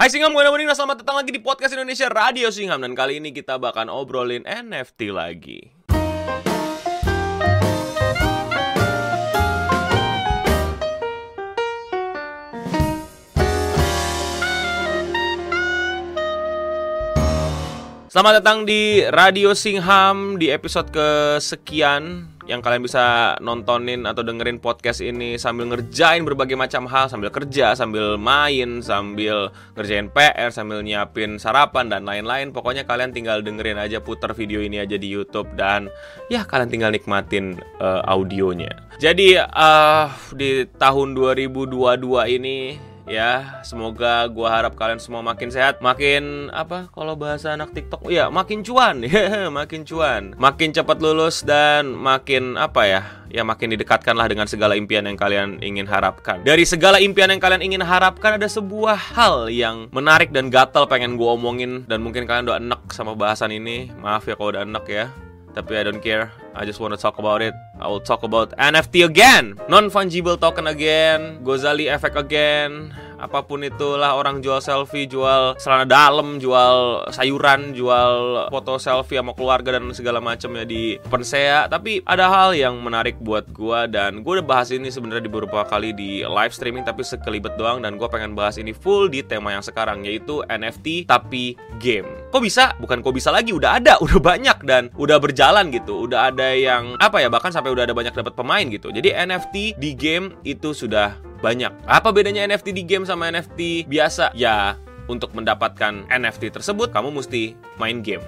Hai Singham, gue Namuning, selamat datang lagi di Podcast Indonesia Radio Singham. Dan kali ini kita bakal obrolin NFT lagi. Selamat datang di Radio Singham di episode kesekian yang kalian bisa nontonin atau dengerin podcast ini sambil ngerjain berbagai macam hal, sambil kerja, sambil main, sambil ngerjain PR, sambil nyiapin sarapan dan lain-lain. Pokoknya kalian tinggal dengerin aja putar video ini aja di YouTube dan ya kalian tinggal nikmatin uh, audionya. Jadi uh, di tahun 2022 ini ya semoga gua harap kalian semua makin sehat. Makin apa kalau bahasa anak TikTok ya makin cuan. Ya makin cuan. Makin cepat lulus dan makin apa ya ya makin didekatkanlah dengan segala impian yang kalian ingin harapkan. Dari segala impian yang kalian ingin harapkan ada sebuah hal yang menarik dan gatal pengen gua omongin. Dan mungkin kalian udah enek sama bahasan ini. Maaf ya kalau udah enek ya tapi I don't care. I just want to talk about it. I will talk about NFT again, non fungible token again, Gozali effect again, apa pun itulah orang jual selfie, jual celana dalam, jual sayuran, jual foto selfie sama keluarga dan segala macam ya di Pensea. Tapi ada hal yang menarik buat gua dan gue udah bahas ini sebenarnya di beberapa kali di live streaming tapi sekelibet doang dan gue pengen bahas ini full di tema yang sekarang yaitu NFT tapi game. Kok bisa? Bukan kok bisa lagi, udah ada, udah banyak dan udah berjalan gitu. Udah ada yang apa ya bahkan sampai udah ada banyak dapat pemain gitu. Jadi NFT di game itu sudah banyak. Apa bedanya NFT di game sama NFT biasa? Ya, untuk mendapatkan NFT tersebut kamu mesti main game.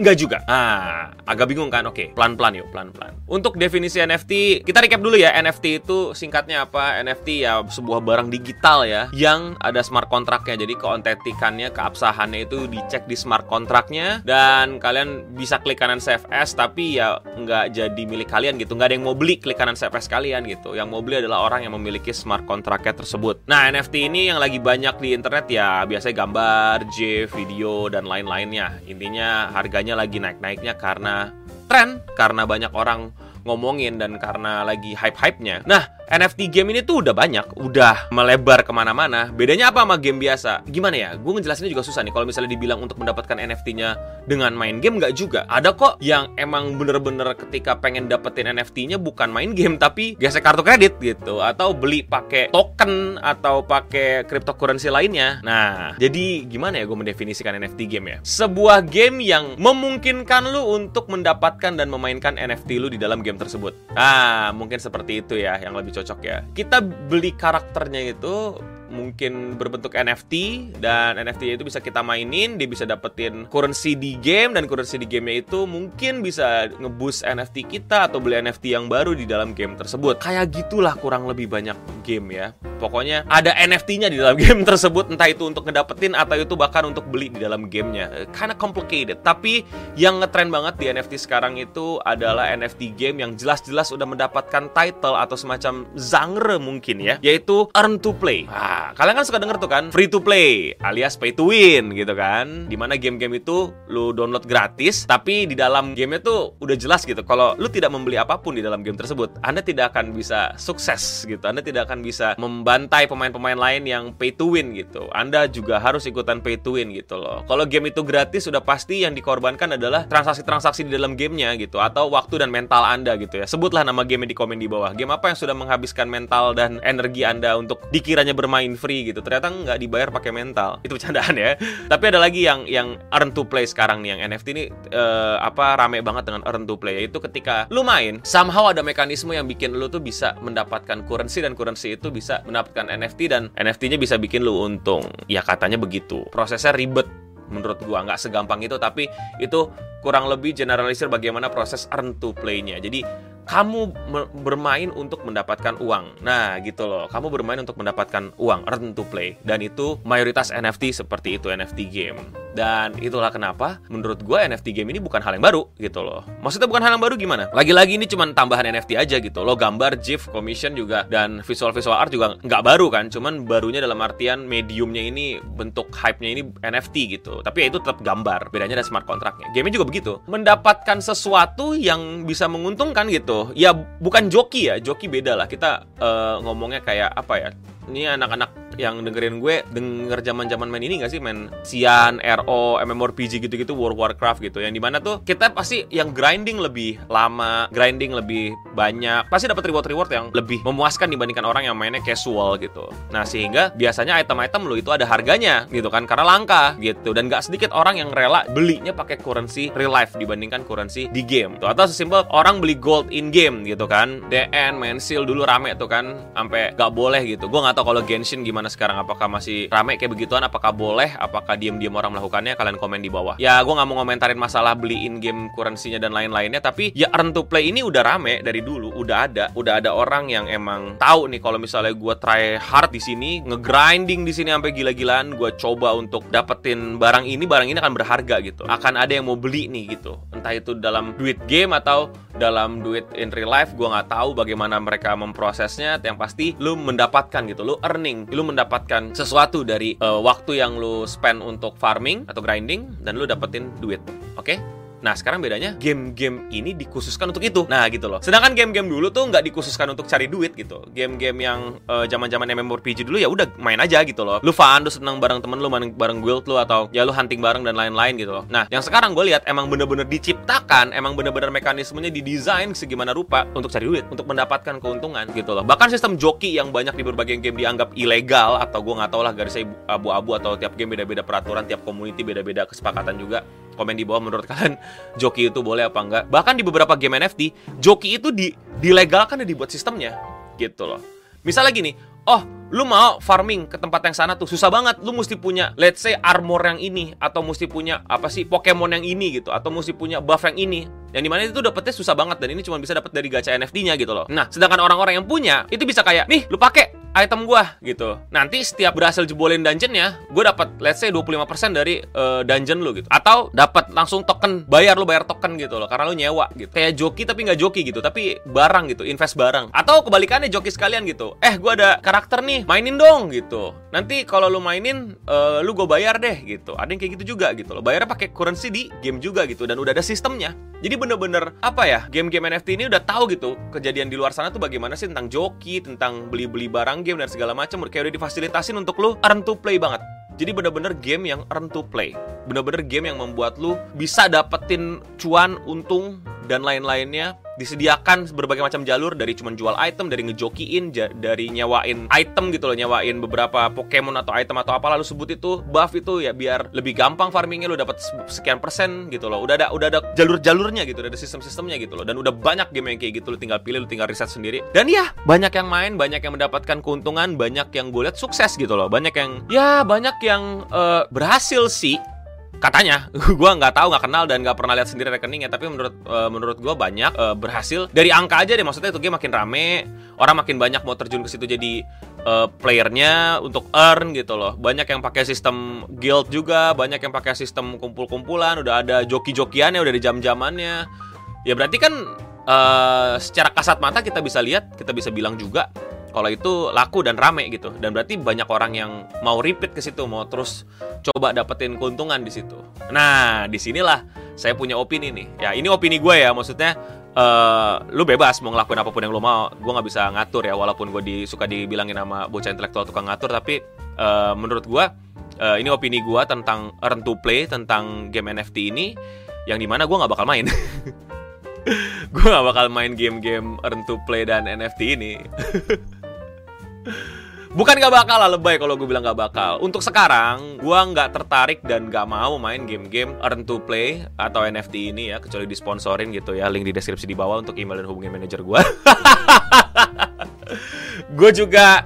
Enggak juga. Ah, agak bingung kan? Oke, pelan-pelan yuk, pelan-pelan. Untuk definisi NFT, kita recap dulu ya. NFT itu singkatnya apa? NFT ya sebuah barang digital ya, yang ada smart kontraknya. Jadi keontentikannya, keabsahannya itu dicek di smart kontraknya dan kalian bisa klik kanan save as tapi ya nggak jadi milik kalian gitu. Nggak ada yang mau beli klik kanan save as kalian gitu. Yang mau beli adalah orang yang memiliki smart kontraknya tersebut. Nah, NFT ini yang lagi banyak di internet ya biasanya gambar, GIF, video dan lain-lainnya. Intinya harga harganya lagi naik-naiknya karena tren, karena banyak orang ngomongin dan karena lagi hype-hypenya. Nah, NFT game ini tuh udah banyak, udah melebar ke mana-mana. Bedanya apa sama game biasa? Gimana ya? Gue ngejelasinnya juga susah nih. Kalau misalnya dibilang untuk mendapatkan NFT-nya dengan main game nggak juga. Ada kok yang emang bener-bener ketika pengen dapetin NFT-nya bukan main game tapi gesek kartu kredit gitu, atau beli pakai token atau pakai cryptocurrency lainnya. Nah, jadi gimana ya gue mendefinisikan NFT game ya? Sebuah game yang memungkinkan lu untuk mendapatkan dan memainkan NFT lu di dalam game tersebut. Ah, mungkin seperti itu ya yang lebih cocok ya. Kita beli karakternya itu mungkin berbentuk NFT dan NFT itu bisa kita mainin, dia bisa dapetin currency di game dan currency di gamenya itu mungkin bisa ngeboost NFT kita atau beli NFT yang baru di dalam game tersebut. Kayak gitulah kurang lebih banyak game ya. Pokoknya ada NFT-nya di dalam game tersebut, entah itu untuk ngedapetin atau itu bahkan untuk beli di dalam gamenya. Kinda complicated. Tapi yang ngetren banget di NFT sekarang itu adalah NFT game yang jelas-jelas udah mendapatkan title atau semacam genre mungkin ya, yaitu earn to play. Ah, kalian kan suka denger tuh kan free to play alias pay to win gitu kan. Di mana game-game itu lu download gratis, tapi di dalam gamenya tuh udah jelas gitu. Kalau lu tidak membeli apa pun di dalam game tersebut, Anda tidak akan bisa sukses gitu. Anda tidak akan bisa membantai pemain-pemain lain yang pay to win gitu. Anda juga harus ikutan pay to win gitu loh. Kalau game itu gratis, sudah pasti yang dikorbankan adalah transaksi-transaksi di dalam gamenya gitu, atau waktu dan mental Anda gitu ya. Sebutlah nama game di komen di bawah. Game apa yang sudah menghabiskan mental dan energi Anda untuk dikiranya bermain free gitu. Ternyata nggak dibayar pakai mental. Itu bercandaan ya. Tapi ada lagi yang yang earn to play sekarang nih yang NFT ini uh, apa rame banget dengan earn to play yaitu ketika lu main somehow ada mekanisme yang bikin lu tuh bisa mendapatkan currency dan currency itu bisa mendapatkan NFT dan NFT-nya bisa bikin lu untung. Ya katanya begitu. Prosesnya ribet menurut gua. Nggak segampang itu tapi itu kurang lebih generalisir bagaimana proses earn to play-nya. Jadi kamu bermain untuk mendapatkan uang. Nah, gitu loh. Kamu bermain untuk mendapatkan uang, earn to play. Dan itu mayoritas NFT seperti itu NFT game. Dan itulah kenapa menurut gue NFT game ini bukan hal yang baru gitu loh. Maksudnya bukan hal yang baru gimana? Lagi-lagi ini cuma tambahan NFT aja gitu. Lo gambar, GIF, commission juga dan visual-visual art juga nggak baru kan. Cuman barunya dalam artian mediumnya ini bentuk hype-nya ini NFT gitu. Tapi ya itu tetap gambar. Bedanya ada smart contract-nya. Game juga begitu. Mendapatkan sesuatu yang bisa menguntungkan gitu. Ya bukan joki ya. Joki beda lah. Kita uh, ngomongnya kayak apa ya? Ini anak-anak yang dengerin gue denger zaman zaman main ini gak sih? Main Sian, RO, MMORPG gitu-gitu, World Warcraft gitu. Yang di mana tuh kita pasti yang grinding lebih lama, grinding lebih banyak, pasti dapat reward-reward yang lebih memuaskan dibandingkan orang yang mainnya casual gitu. Nah sehingga biasanya item-item lo itu ada harganya gitu kan karena langka gitu. Dan gak sedikit orang yang rela belinya pakai currency real life dibandingkan currency di game tuh. Atau sesimpel orang beli gold in game gitu kan. DN main seal dulu rame tuh kan sampai gak boleh gitu. Gue nggak tahu kalau Genshin gimana sekarang? Apakah masih rame kayak begituan? Apakah boleh? Apakah diem-diem orang melakukannya? Kalian komen di bawah. Ya gue nggak mau ngomentarin masalah beli in game currency-nya dan lain-lainnya tapi ya earn to play ini udah rame dari dulu udah ada. Udah ada orang yang emang tahu nih kalau misalnya gue try hard di sini ngegrinding di sini sampai gila-gilaan gue coba untuk dapetin barang ini barang ini akan berharga gitu. Akan ada yang mau beli nih gitu. Entah itu dalam duit game atau dalam duit in real life gue nggak tahu bagaimana mereka memprosesnya yang pasti lu mendapatkan gitu lu earning lu mendapatkan sesuatu dari uh, waktu yang lu spend untuk farming atau grinding dan lu dapetin duit oke okay? Nah sekarang bedanya game-game ini dikhususkan untuk itu. Nah gitu loh. Sedangkan game-game dulu tuh nggak dikhususkan untuk cari duit gitu. Game-game yang zaman-zaman uh, MMORPG dulu ya udah main aja gitu loh. Lu fun, lu seneng bareng temen lu, main bareng guild lu atau ya lu hunting bareng dan lain-lain gitu loh. Nah yang sekarang gue lihat emang bener-bener diciptakan, emang bener-bener mekanismenya didesain segimana rupa untuk cari duit, untuk mendapatkan keuntungan gitu loh. Bahkan sistem joki yang banyak di berbagai game dianggap ilegal atau gue nggak tahu lah garisnya abu-abu atau tiap game beda-beda peraturan, tiap community beda-beda kesepakatan juga komen di bawah menurut kalian joki itu boleh apa enggak. Bahkan di beberapa game NFT joki itu di dilegalkan dan dibuat sistemnya. Gitu loh. Misalnya gini oh lu mau farming ke tempat yang sana tuh susah banget. Lu mesti punya let's say armor yang ini atau mesti punya apa sih Pokemon yang ini gitu atau mesti punya buff yang ini. Yang di mana itu dapetnya susah banget dan ini cuma bisa dapat dari gacha NFT-nya gitu loh. Nah sedangkan orang-orang yang punya itu bisa kayak nih lu pakai item gua gitu. Nanti setiap berhasil jebolin dungeonnya, gue dapat let's say 25% dari uh, dungeon lu gitu. Atau dapat langsung token, bayar lu bayar token gitu loh karena lu nyewa gitu. Kayak joki tapi nggak joki gitu, tapi barang gitu, invest barang. Atau kebalikannya joki sekalian gitu. Eh, gua ada karakter nih, mainin dong gitu. Nanti kalau lu mainin uh, lu gue bayar deh gitu. Ada yang kayak gitu juga gitu loh. Bayarnya pakai currency di game juga gitu dan udah ada sistemnya. Jadi bener-bener apa ya game-game NFT ini udah tahu gitu kejadian di luar sana tuh bagaimana sih tentang joki, tentang beli-beli barang game dan segala macam kayak udah difasilitasin untuk lu earn to play banget. Jadi bener-bener game yang earn to play. Bener-bener game yang membuat lu bisa dapetin cuan, untung, dan lain-lainnya. Disediakan berbagai macam jalur dari cuman jual item dari ngejokiin dari nyawain item gitu loh nyawain beberapa Pokemon atau item atau apa lalu sebut itu buff itu ya biar lebih gampang farmingnya lo dapat sekian persen gitu loh. Udah ada udah ada jalur-jalurnya gitu udah ada sistem-sistemnya gitu loh. Dan udah banyak game yang kayak gitu lo tinggal pilih lo tinggal riset sendiri. Dan ya banyak yang main banyak yang mendapatkan keuntungan banyak yang gue lihat sukses gitu loh. Banyak yang ya banyak yang uh, berhasil sih katanya gue nggak tahu nggak kenal dan nggak pernah lihat sendiri rekeningnya. Tapi menurut uh, menurut gue banyak uh, berhasil. Dari angka aja deh maksudnya itu game makin rame orang makin banyak mau terjun ke situ jadi uh, playernya untuk earn gitu loh. Banyak yang pakai sistem guild juga banyak yang pakai sistem kumpul-kumpulan udah ada joki-jokiannya udah ada jam-jamannya. Ya berarti kan uh, secara kasat mata kita bisa lihat kita bisa bilang juga kalau itu laku dan rame gitu. Dan berarti banyak orang yang mau repeat ke situ mau terus coba dapetin keuntungan di situ. Nah di sinilah saya punya opini nih. Ya ini opini gue ya. Maksudnya uh, lu bebas mau ngelakuin apa pun yang lu mau. Gue nggak bisa ngatur ya walaupun gue di, suka dibilangin sama bocah intelektual tukang ngatur. Tapi uh, menurut gue uh, ini opini gue tentang earn to play tentang game NFT ini yang di mana gue nggak bakal main. Gue gak bakal main game-game earn to play dan NFT ini Bukan gak bakal lah lebay kalau gue bilang gak bakal. Untuk sekarang, gue gak tertarik dan gak mau main game-game earn to play atau NFT ini ya Kecuali disponsorin gitu ya, link di deskripsi di bawah untuk email dan hubungi manajer gue Gue juga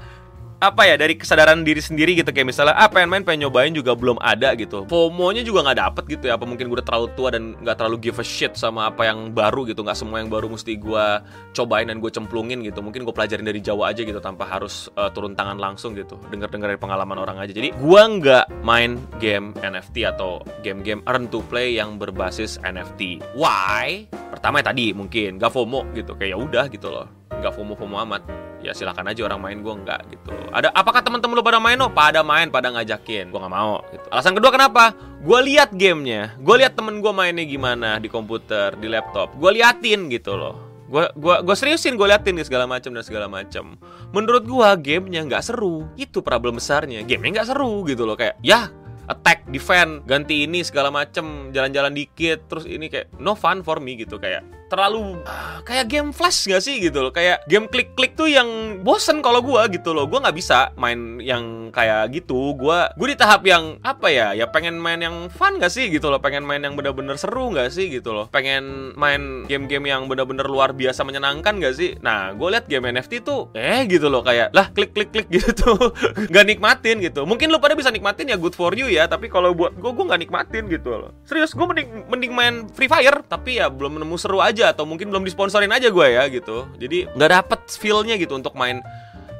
apa ya dari kesadaran diri sendiri gitu kayak misalnya ah pengen main pengen nyobain juga belum ada gitu. FOMO-nya juga nggak dapet gitu ya apa mungkin gue udah terlalu tua dan nggak terlalu give a shit sama apa yang baru gitu. Nggak semua yang baru mesti gue cobain dan gue cemplungin gitu. Mungkin gue pelajarin dari jauh aja gitu tanpa harus uh, turun tangan langsung gitu. Denger denger dari pengalaman orang aja. Jadi gue nggak main game NFT atau game-game earn to play yang berbasis NFT why? Pertama ya tadi mungkin. Gak FOMO gitu kayak ya udah gitu loh nggak FOMO FOMO amat. Ya silakan aja orang main gue nggak gitu. Ada apakah teman-teman lo pada main? Lo pada main pada ngajakin. Gue nggak mau gitu. Alasan kedua kenapa? Gue lihat gamenya. Gue lihat temen gue mainnya gimana di komputer di laptop. Gue liatin gitu loh. Gua gua gua seriusin gue liatin nih segala macam dan segala macam. Menurut gua gamenya nggak seru. Itu problem besarnya. Gamenya nggak seru gitu loh. Kayak ya attack, defend, ganti ini segala macem, jalan-jalan dikit, terus ini kayak no fun for me gitu. Kayak terlalu uh, kayak game flash gak sih gitu loh. Kayak game klik-klik tuh yang bosen kalau gua gitu loh. Gua nggak bisa main yang kayak gitu. Gua gue di tahap yang apa ya? Ya pengen main yang fun gak sih gitu loh? Pengen main yang bener-bener seru gak sih gitu loh? Pengen main game-game yang bener-bener luar biasa menyenangkan gak sih? Nah gue liat game NFT tuh eh gitu loh. Kayak lah klik-klik-klik gitu. Nggak nikmatin gitu. Mungkin lu pada bisa nikmatin ya good for you ya. Tapi kalau buat gue gue nggak nikmatin gitu loh. Serius gue mending mending main Free Fire. Tapi ya belum nemu seru aja aja atau mungkin belum disponsorin aja gue ya gitu. Jadi nggak dapet feelnya gitu untuk main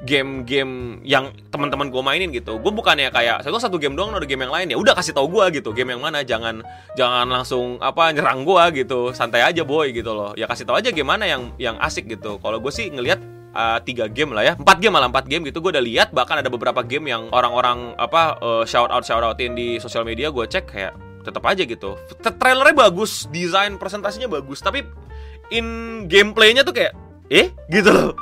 game-game yang teman-teman gue mainin gitu. Gue bukannya kayak saya satu game doang ada game yang lain. Ya udah kasih tau gue gitu. Game yang mana? Jangan jangan langsung apa nyerang gue gitu. Santai aja boy gitu loh. Ya kasih tau aja game mana yang yang asik gitu. Kalau gue sih ngelihat uh, tiga game lah ya. Empat game malah empat game gitu. Gue udah lihat bahkan ada beberapa game yang orang-orang apa uh, shout out shout outin di sosial media gue cek kayak tetap aja gitu. Trailernya bagus desain presentasinya bagus tapi in gameplaynya tuh kayak eh gitu loh.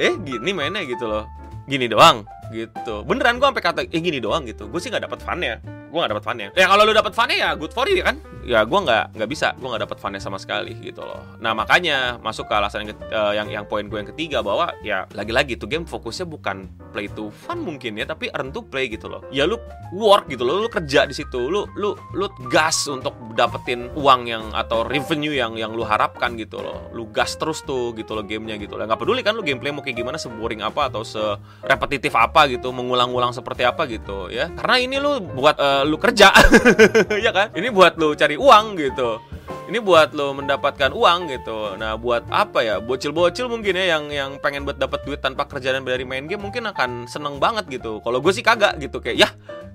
Eh gini mainnya gitu loh. Gini doang. Gitu. Beneran gue sampai kata eh gini doang gitu. Gue sih nggak dapat funnya gue gak dapet funnya. Ya kalau lu dapet funnya ya good for you kan? Ya gue nggak nggak bisa. Gue nggak dapet funnya sama sekali gitu loh. Nah makanya masuk ke alasan yang uh, yang, yang poin gue yang ketiga bahwa ya lagi-lagi tuh game fokusnya bukan play to fun mungkin ya tapi earn to play gitu loh. Ya lu work gitu loh lu kerja di situ lu lu lu gas untuk dapetin uang yang atau revenue yang yang lu harapkan gitu loh. Lu gas terus tuh gitu loh gamenya gitu loh. Nggak peduli kan lu gameplay mau kayak gimana seboring apa atau se repetitif apa gitu mengulang-ulang seperti apa gitu ya. Karena ini lu buat uh, lu kerja. Ya kan? Ini buat lu cari uang gitu. Ini buat lo mendapatkan uang gitu. Nah buat apa ya? Bocil-bocil mungkin ya yang yang pengen buat dapat duit tanpa kerja dan dari main game mungkin akan seneng banget gitu. Kalau gue sih kagak gitu kayak ya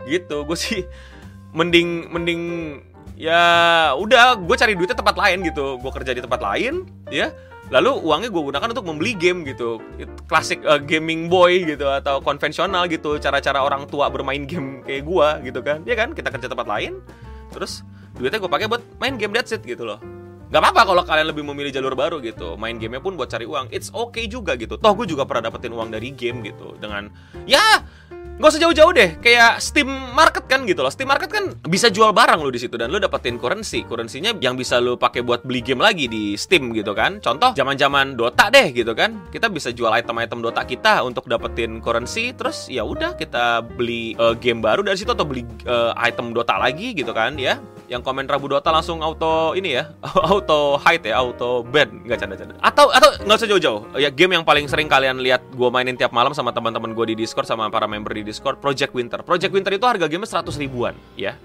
gitu. Gue sih mending mending ya udah gue cari duitnya tempat lain gitu. Gue kerja di tempat lain ya lalu uangnya gue gunakan untuk membeli game gitu. Klasik uh, gaming boy gitu atau konvensional gitu. Cara-cara orang tua bermain game kayak gue gitu kan. Ya kan? Kita kerja tempat lain terus duitnya gue pakai buat main game that's it gitu loh. Gak apa-apa kalau kalian lebih memilih jalur baru gitu. Main gamenya pun buat cari uang. It's okay juga gitu. Toh gue juga pernah dapetin uang dari game gitu. Dengan Ya Gak usah jauh-jauh deh, kayak Steam Market kan gitu loh. Steam Market kan bisa jual barang lo di situ dan lo dapetin currency. Currency-nya yang bisa lo pakai buat beli game lagi di Steam gitu kan. Contoh zaman-zaman Dota deh gitu kan. Kita bisa jual item-item Dota kita untuk dapetin currency terus ya udah kita beli uh, game baru dari situ atau beli uh, item Dota lagi gitu kan ya yang komen Rabu Dota langsung auto ini ya auto hide ya auto ban. Nggak canda-canda. Atau atau nggak usah jauh-jauh. Ya game yang paling sering kalian lihat gue mainin tiap malam sama teman-teman gue di Discord sama para member di Discord Project Winter. Project Winter itu harga game 100 ribuan ya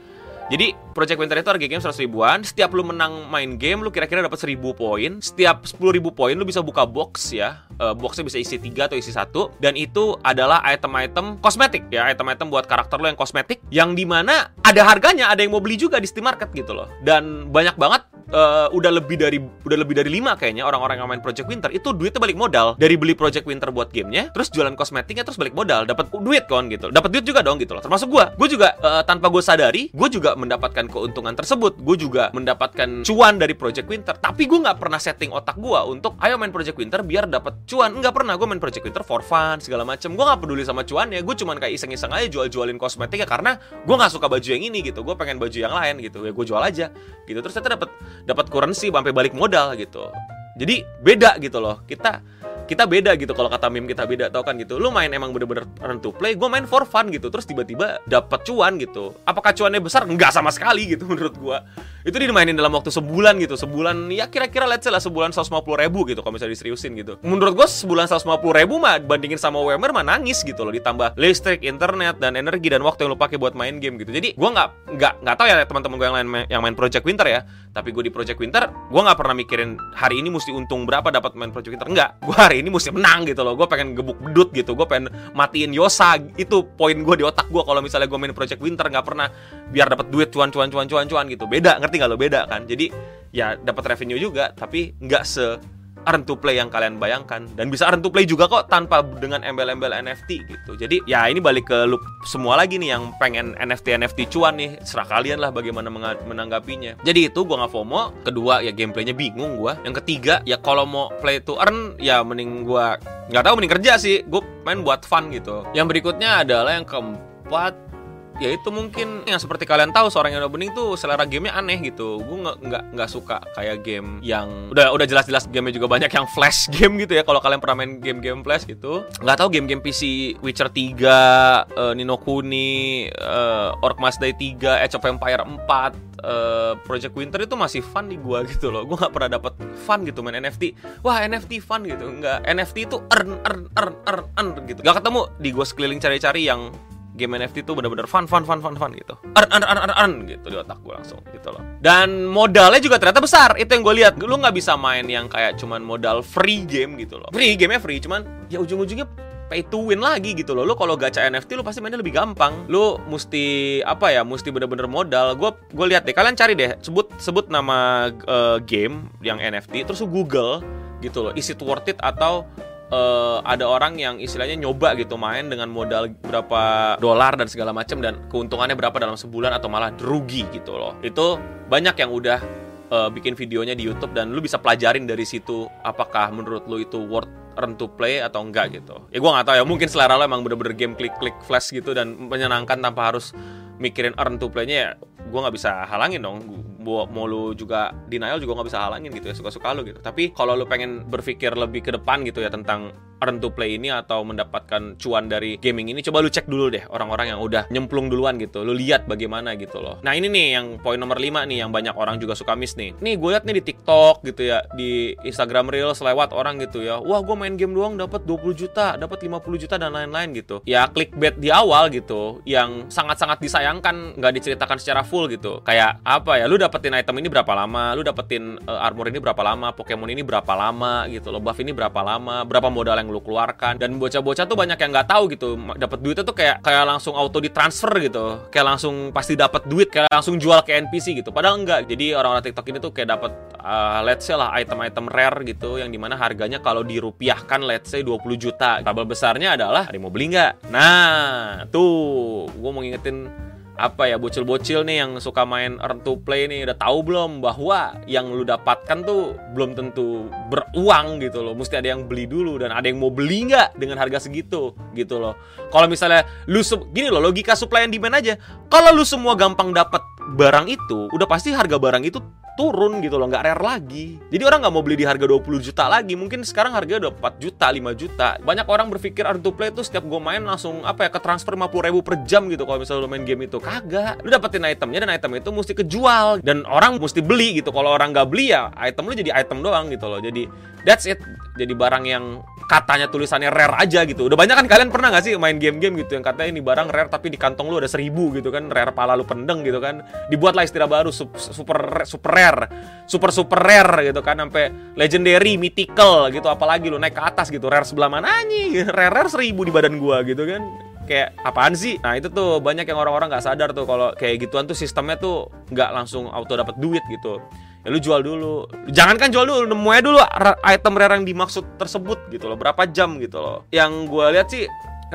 jadi Project Winter itu harga game 100 ribuan. Setiap lu menang main game Lu kira-kira dapat 1000 poin. Setiap 10 ribu poin Lu bisa buka box ya. Uh, Boxnya bisa isi 3 atau isi 1 Dan itu adalah item-item kosmetik ya. Item-item buat karakter lu yang kosmetik. Yang di mana ada harganya Ada yang mau beli juga di Steam Market gitu loh. Dan banyak banget uh, udah lebih dari udah lebih dari lima kayaknya orang-orang yang main Project Winter. Itu duitnya balik modal. Dari beli Project Winter buat gamenya terus jualan kosmetiknya terus balik modal. Dapat duit kan gitu. Dapat duit juga dong gitu loh. Termasuk gue gue juga uh, tanpa gue sadari gue juga mendapatkan keuntungan tersebut. Gue juga mendapatkan cuan dari Project Winter. Tapi gue nggak pernah setting otak gue untuk ayo main Project Winter biar dapat cuan. Nggak pernah. Gue main Project Winter for fun segala macam gue nggak peduli sama cuannya. Gue cuman kayak iseng-iseng aja jual-jualin kosmetik ya karena gue nggak suka baju yang ini gitu. Gue pengen baju yang lain gitu. Ya gue jual aja gitu. Terus saya dapat dapat currency sampai balik modal gitu. Jadi beda gitu loh. Kita kita beda gitu kalau kata meme kita beda tau kan gitu. Lu main emang bener-bener run to play gue main for fun gitu terus tiba-tiba dapat cuan gitu. Apakah cuannya besar? Nggak sama sekali gitu menurut gue itu dimainin dalam waktu sebulan gitu sebulan ya kira-kira let's say lah sebulan 150 ribu gitu kalau misalnya diseriusin gitu. Menurut gue sebulan 150 ribu mah bandingin sama WMR mah nangis gitu loh ditambah listrik internet dan energi dan waktu yang lo pakai buat main game gitu. Jadi gue nggak nggak nggak tahu ya teman-teman gue yang lain yang main Project Winter ya. Tapi gue di Project Winter gue nggak pernah mikirin hari ini mesti untung berapa dapat main Project Winter. Enggak gue hari ini mesti menang gitu loh. Gue pengen gebuk bedut gitu. Gue pengen matiin Yosa. Itu poin gue di otak gue kalau misalnya gue main Project Winter nggak pernah biar dapat duit cuan cuan cuan cuan cuan gitu. Beda ngerti nggak lo? Beda kan? Jadi ya dapat revenue juga tapi nggak se earn to play yang kalian bayangkan dan bisa earn to play juga kok tanpa dengan embel-embel NFT gitu. Jadi ya ini balik ke loop semua lagi nih yang pengen NFT NFT cuan nih, serah kalian lah bagaimana menanggapinya. Jadi itu gua nggak FOMO, kedua ya gameplaynya bingung gua. Yang ketiga ya kalau mau play to earn ya mending gua nggak tahu mending kerja sih. Gue main buat fun gitu. Yang berikutnya adalah yang keempat ya itu mungkin yang seperti kalian tahu seorang yang udah bening tuh selera gamenya aneh gitu gue nggak nggak nggak suka kayak game yang udah udah jelas-jelas gamenya juga banyak yang flash game gitu ya kalau kalian pernah main game-game flash gitu nggak tahu game-game PC Witcher 3 uh, Nino Kuni uh, Orc Must Die 3 Age of Empire 4 uh, Project Winter itu masih fun di gua gitu loh. Gua nggak pernah dapat fun gitu main NFT. Wah NFT fun gitu. Nggak NFT itu earn earn earn earn earn gitu. Gak ketemu di gua sekeliling cari-cari yang game NFT itu benar-benar fun fun fun fun fun gitu earn earn earn earn, earn gitu di otak gue langsung gitu loh dan modalnya juga ternyata besar itu yang gue lihat lu nggak bisa main yang kayak cuman modal free game gitu loh free gamenya free cuman ya ujung-ujungnya pay to win lagi gitu loh. Lu kalau gacha NFT lu pasti mainnya lebih gampang. Lu mesti apa ya? Mesti bener-bener modal. Gue gue lihat deh. Kalian cari deh. Sebut sebut nama uh, game yang NFT. Terus Google gitu loh. Is it worth it atau uh, ada orang yang istilahnya nyoba gitu main dengan modal berapa dolar dan segala macam dan keuntungannya berapa dalam sebulan atau malah rugi gitu loh. Itu banyak yang udah uh, bikin videonya di YouTube dan lu bisa pelajarin dari situ apakah menurut lu itu worth earn to play atau enggak gitu. Ya gue nggak tahu ya, mungkin selera lo emang bener-bener game klik-klik flash gitu dan menyenangkan tanpa harus mikirin earn to play-nya ya gue nggak bisa halangin dong mau lu juga denial juga nggak bisa halangin gitu ya suka-suka lu gitu. Tapi kalau lu pengen berpikir lebih ke depan gitu ya tentang earn to play ini atau mendapatkan cuan dari gaming ini coba lu cek dulu deh orang-orang yang udah nyemplung duluan gitu. Lu lihat bagaimana gitu loh. Nah ini nih yang poin nomor 5 nih yang banyak orang juga suka miss nih. Nih gue liat nih di TikTok gitu ya di Instagram Reels lewat orang gitu ya. Wah gue main game doang dapat 20 juta dapat 50 juta dan lain-lain gitu. Ya clickbait di awal gitu yang sangat-sangat disayangkan nggak diceritakan secara full gitu. Kayak apa ya lu dapetin item ini berapa lama? Lu dapetin uh, armor ini berapa lama? Pokemon ini berapa lama? Gitu loh. Buff ini berapa lama? Berapa modal yang lu keluarkan? Dan bocah-bocah tuh banyak yang nggak tahu gitu. Dapat duitnya tuh kayak kayak langsung auto ditransfer gitu. Kayak langsung pasti dapat duit kayak langsung jual ke NPC gitu. Padahal enggak jadi orang-orang TikTok ini tuh kayak dapat uh, let's say lah item-item rare gitu yang di mana harganya kalau dirupiahkan let's say 20 juta. Kabel besarnya adalah ada mau beli nggak? Nah tuh. Gue mau ngingetin apa ya bocil-bocil nih yang suka main earn to play nih udah tahu belum bahwa yang lu dapatkan tuh belum tentu beruang gitu loh. Mesti ada yang beli dulu dan ada yang mau beli nggak dengan harga segitu gitu loh. Kalau misalnya lu gini loh logika supply and demand aja. Kalau lu semua gampang dapat barang itu udah pasti harga barang itu turun gitu loh, nggak rare lagi. Jadi orang nggak mau beli di harga 20 juta lagi. Mungkin sekarang harganya udah 4 juta, 5 juta. Banyak orang berpikir earn to play itu setiap gue main langsung apa ya ke transfer 50 ribu per jam gitu kalau misalnya lo main game itu. Kagak. Lu dapetin itemnya dan item itu mesti kejual dan orang mesti beli gitu. Kalau orang nggak beli ya item lu jadi item doang gitu loh. Jadi that's it. Jadi barang yang katanya tulisannya rare aja gitu. Udah banyak kan kalian pernah gak sih main game-game gitu yang katanya ini barang rare tapi di kantong lu ada seribu gitu kan rare pala lu pendeng gitu kan. Dibuatlah istilah baru super super rare, super super rare gitu kan sampai legendary, mythical gitu apalagi lu naik ke atas gitu rare sebelah mana nih rare rare seribu di badan gua gitu kan. Kayak apaan sih? Nah itu tuh banyak yang orang-orang nggak sadar tuh kalau kayak gituan tuh sistemnya tuh nggak langsung auto dapat duit gitu. Ya lu jual dulu. Jangan kan jual dulu nemunya dulu item rare yang dimaksud tersebut gitu loh. Berapa jam gitu loh. Yang gue lihat sih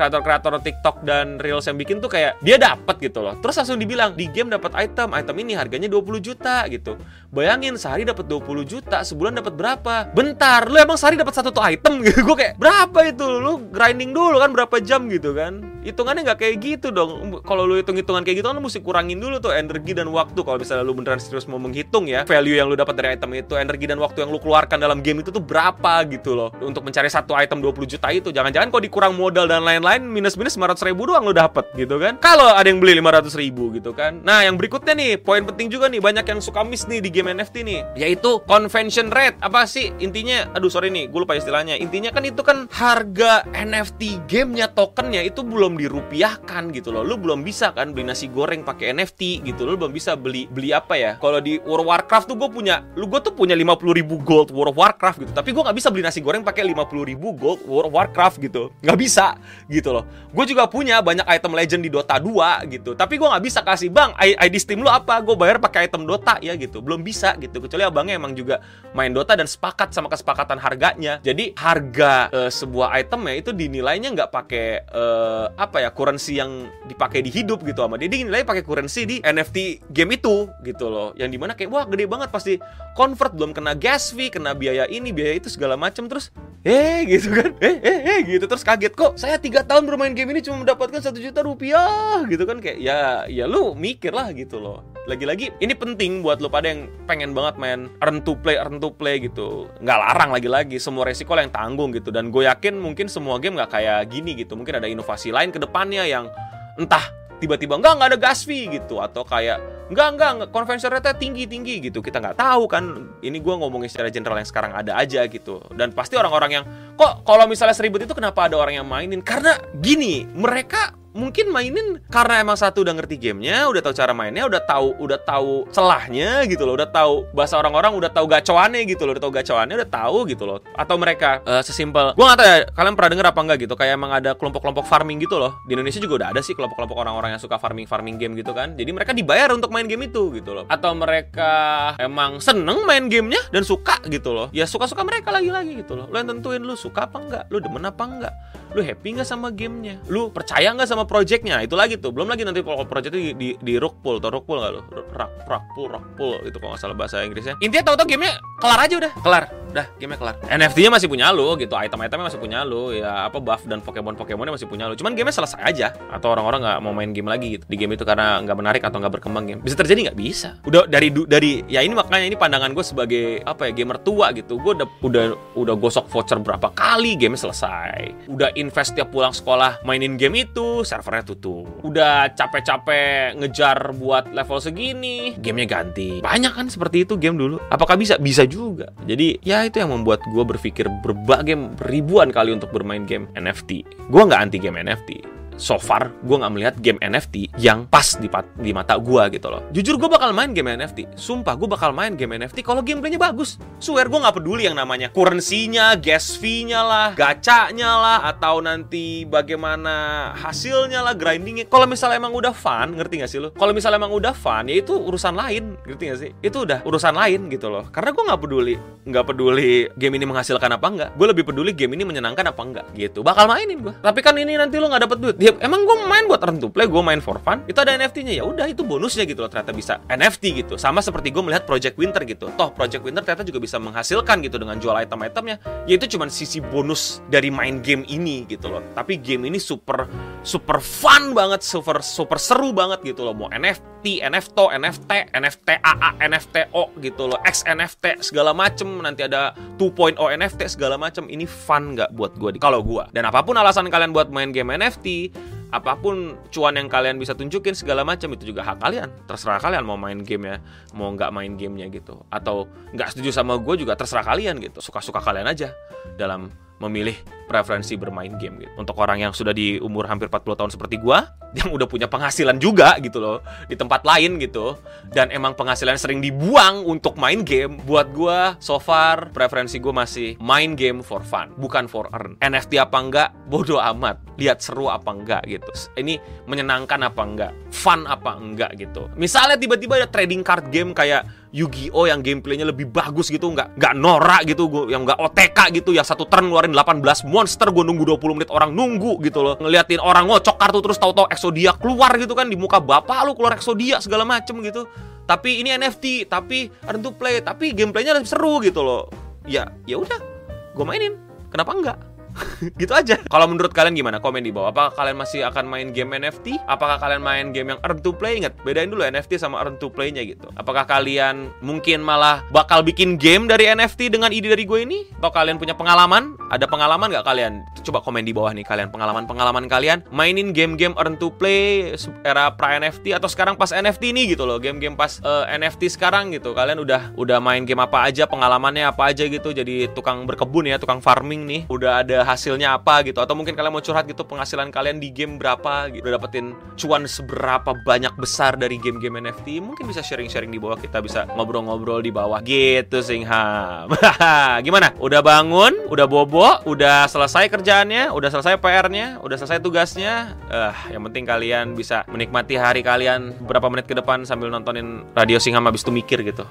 kreator-kreator TikTok dan Reels yang bikin tuh kayak dia dapat gitu loh. Terus langsung dibilang di game dapat item, item ini harganya 20 juta gitu. Bayangin sehari dapat 20 juta, sebulan dapat berapa? Bentar, lu emang sehari dapat satu tuh item gitu. Gue kayak berapa itu? Lu grinding dulu kan berapa jam gitu kan? Hitungannya nggak kayak gitu dong. Kalau lu hitung-hitungan kayak gitu kan lu mesti kurangin dulu tuh energi dan waktu. Kalau misalnya lu beneran serius mau menghitung ya, value yang lu dapat dari item itu, energi dan waktu yang lu keluarkan dalam game itu tuh berapa gitu loh. Untuk mencari satu item 20 juta itu, jangan-jangan kok dikurang modal dan lain-lain lain minus minus 500 ribu doang lo dapet gitu kan kalau ada yang beli 500 ribu gitu kan nah yang berikutnya nih poin penting juga nih banyak yang suka miss nih di game NFT nih yaitu convention rate apa sih intinya aduh sorry nih gue lupa istilahnya intinya kan itu kan harga NFT gamenya tokennya itu belum belum dirupiahkan gitu loh. Lu belum bisa kan beli nasi goreng pakai NFT gitu. Lu belum bisa beli beli apa ya? Kalau di World of Warcraft tuh gue punya, lu gue tuh punya 50 ribu gold World of Warcraft gitu. Tapi gue nggak bisa beli nasi goreng pakai 50 ribu gold World of Warcraft gitu. Nggak bisa gitu loh. Gue juga punya banyak item legend di Dota 2 gitu. Tapi gue nggak bisa kasih bang ID Steam lu apa? Gue bayar pakai item Dota ya gitu. Belum bisa gitu. Kecuali abangnya emang juga main Dota dan sepakat sama kesepakatan harganya. Jadi harga uh, sebuah item ya itu dinilainya nggak pakai uh, apa ya currency yang dipakai di hidup gitu sama dia. Dia dinilai pakai currency di NFT game itu gitu loh. Yang di mana kayak wah gede banget pasti convert belum kena gas fee, kena biaya ini, biaya itu segala macam terus eh gitu kan. Eh eh eh gitu. Terus kaget kok saya tiga tahun bermain game ini cuma mendapatkan satu juta rupiah? Gitu kan kayak ya ya lu mikir lah gitu loh lagi-lagi ini penting buat lo pada yang pengen banget main earn to play earn to play gitu. Nggak larang lagi-lagi semua resiko yang tanggung gitu. Dan gue yakin mungkin semua game nggak kayak gini gitu. Mungkin ada inovasi lain ke depannya yang entah tiba-tiba nggak nggak ada gas fee gitu. Atau kayak nggak nggak convention rate tinggi tinggi gitu. Kita nggak tahu kan. Ini gue ngomongin secara general yang sekarang ada aja gitu. Dan pasti orang-orang yang kok kalau misalnya seribut itu kenapa ada orang yang mainin? Karena gini mereka mungkin mainin karena emang satu udah ngerti gamenya, udah tahu cara mainnya, udah tahu udah tahu celahnya gitu loh, udah tahu bahasa orang-orang, udah tahu gacoannya gitu loh, udah tahu gacoannya, udah tahu gitu loh. Atau mereka uh, sesimpel, gua nggak tahu ya, kalian pernah denger apa enggak gitu, kayak emang ada kelompok-kelompok farming gitu loh. Di Indonesia juga udah ada sih kelompok-kelompok orang-orang yang suka farming-farming game gitu kan. Jadi mereka dibayar untuk main game itu gitu loh. Atau mereka emang seneng main gamenya dan suka gitu loh. Ya suka-suka mereka lagi-lagi gitu loh. Lo yang tentuin lu suka apa enggak, lu demen apa enggak lu happy nggak sama gamenya? Lu percaya nggak sama projectnya? Itu lagi tuh belum lagi nanti kalau project itu di, di, di rockpool atau rockpool nggak lu? Rock rockpool rockpool itu kalau nggak salah bahasa Inggrisnya. Intinya tau-tau gamenya kelar aja udah. Kelar udah gamenya kelar. NFT-nya masih punya lu gitu item-itemnya masih punya lu ya apa buff dan Pokemon Pokemonnya masih punya lu. Cuman gamenya selesai aja atau orang-orang nggak mau main game lagi gitu. Di game itu karena nggak menarik atau nggak berkembang game. Bisa terjadi nggak? Bisa. Udah dari dari ya ini makanya ini pandangan gue sebagai apa ya gamer tua gitu. Gue udah udah udah gosok voucher berapa kali game selesai. Udah invest tiap pulang sekolah mainin game itu, servernya tutup. Udah capek-capek ngejar buat level segini, gamenya ganti. Banyak kan seperti itu game dulu. Apakah bisa? Bisa juga. Jadi ya itu yang membuat gue berpikir berbagai ribuan kali untuk bermain game NFT. Gue nggak anti game NFT so far gue nggak melihat game NFT yang pas di, di mata gue gitu loh. Jujur gue bakal main game NFT. Sumpah gue bakal main game NFT kalau gameplaynya bagus. Swear gue nggak peduli yang namanya currency-nya, gas fee-nya lah, gacanya lah, atau nanti bagaimana hasilnya lah, grindingnya. Kalau misalnya emang udah fun, ngerti gak sih lo? Kalau misalnya emang udah fun, ya itu urusan lain, ngerti gak sih? Itu udah urusan lain gitu loh. Karena gue nggak peduli, nggak peduli game ini menghasilkan apa enggak. Gue lebih peduli game ini menyenangkan apa enggak gitu. Bakal mainin gue. Tapi kan ini nanti lo nggak dapet duit. Ya emang gue main buat earn to play gue main for fun. Itu ada NFT-nya ya udah itu bonusnya gitu loh ternyata bisa. NFT gitu. Sama seperti gue melihat Project Winter gitu. Toh Project Winter ternyata juga bisa menghasilkan gitu dengan jual item-itemnya. Ya itu cuma sisi bonus dari main game ini gitu loh. Tapi game ini super super fun banget super super seru banget gitu loh. Mau NFT NFT NFT NFT AA NFT O gitu loh. X NFT segala macem. Nanti ada 2.0 NFT segala macem. Ini fun nggak buat gue kalau gue dan apa pun alasan kalian buat main game NFT apa pun cuan yang kalian bisa tunjukin segala macam itu juga hak kalian. Terserah kalian mau main game ya mau nggak main gamenya gitu. Atau nggak setuju sama gue juga terserah kalian gitu. Suka-suka kalian aja dalam memilih preferensi bermain game gitu. Untuk orang yang sudah di umur hampir 40 tahun seperti gua yang udah punya penghasilan juga gitu loh di tempat lain gitu dan emang penghasilan sering dibuang untuk main game, buat gua so far preferensi gua masih main game for fun, bukan for earn. NFT apa enggak bodoh amat, lihat seru apa enggak gitu. Ini menyenangkan apa enggak, fun apa enggak gitu. Misalnya tiba-tiba ada trading card game kayak Yu-Gi-Oh yang gameplaynya lebih bagus gitu nggak nggak norak gitu yang nggak OTK gitu yang satu turn ngeluarin 18 monster gue nunggu 20 menit orang nunggu gitu loh. Ngeliatin orang ngocok kartu terus tahu-tahu Exodia keluar gitu kan di muka bapak lu keluar Exodia segala macem gitu. Tapi ini NFT tapi ada to play tapi gameplaynya lebih seru gitu loh. Ya ya udah gue mainin. Kenapa enggak gitu aja. Kalau menurut kalian gimana? Komen di bawah. Apakah kalian masih akan main game NFT? Apakah kalian main game yang earn to play? Ingat, bedain dulu NFT sama earn to play-nya gitu. Apakah kalian mungkin malah bakal bikin game dari NFT dengan ide dari gue ini? Atau kalian punya pengalaman? Ada pengalaman nggak kalian? Coba komen di bawah nih kalian pengalaman-pengalaman kalian mainin game-game earn to play era pra NFT atau sekarang pas NFT nih gitu loh. Game-game pas uh, eh, NFT sekarang gitu. Kalian udah udah main game apa aja, pengalamannya apa aja gitu. Jadi tukang berkebun ya, tukang farming nih. Udah ada hasilnya apa gitu. Atau mungkin kalian mau curhat gitu penghasilan kalian di game berapa gitu. Udah dapetin cuan seberapa banyak besar dari game-game NFT mungkin bisa sharing-sharing di bawah. Kita bisa ngobrol-ngobrol di bawah gitu Singham. Gimana? Udah bangun? Udah bobo? Udah selesai kerjaannya? Udah selesai PR-nya udah selesai tugasnya? Uh, yang penting kalian bisa menikmati hari kalian beberapa menit ke depan sambil nontonin radio Singham habis itu mikir gitu.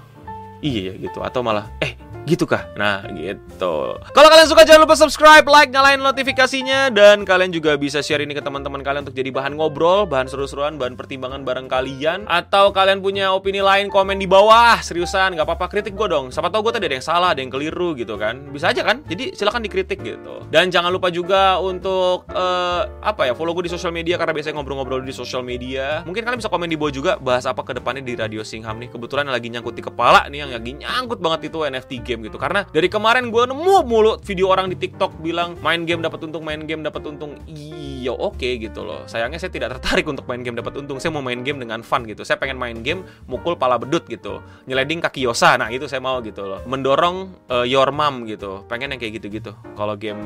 Iya gitu. Atau malah eh Gitu kah? Nah, gitu. Kalau kalian suka jangan lupa subscribe, like, nyalain notifikasinya dan kalian juga bisa share ini ke teman-teman kalian untuk jadi bahan ngobrol, bahan seru-seruan, bahan pertimbangan bareng kalian. Atau kalian punya opini lain komen di bawah, seriusan, nggak apa-apa kritik gue dong. Siapa tahu gue tadi ada yang salah, ada yang keliru gitu kan. Bisa aja kan? Jadi silahkan dikritik gitu. Dan jangan lupa juga untuk uh, apa ya, follow gue di sosial media karena biasanya ngobrol-ngobrol di sosial media. Mungkin kalian bisa komen di bawah juga bahas apa ke depannya di Radio Singham nih. Kebetulan lagi nyangkut di kepala nih yang lagi nyangkut banget itu NFT game gitu. Karena dari kemarin gue nemu mulu video orang di TikTok bilang main game dapat untung, main game dapat untung. Iya oke okay, gitu loh. Sayangnya saya tidak tertarik untuk main game dapat untung. Saya mau main game dengan fun gitu. Saya pengen main game mukul pala bedut gitu. Nyeleding kaki Yosa. Nah, itu saya mau gitu loh. Mendorong uh, your mom gitu. Pengen yang kayak gitu-gitu. Kalau game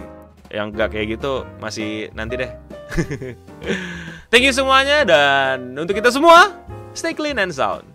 yang gak kayak gitu masih nanti deh. Thank you semuanya dan untuk kita semua stay clean and sound.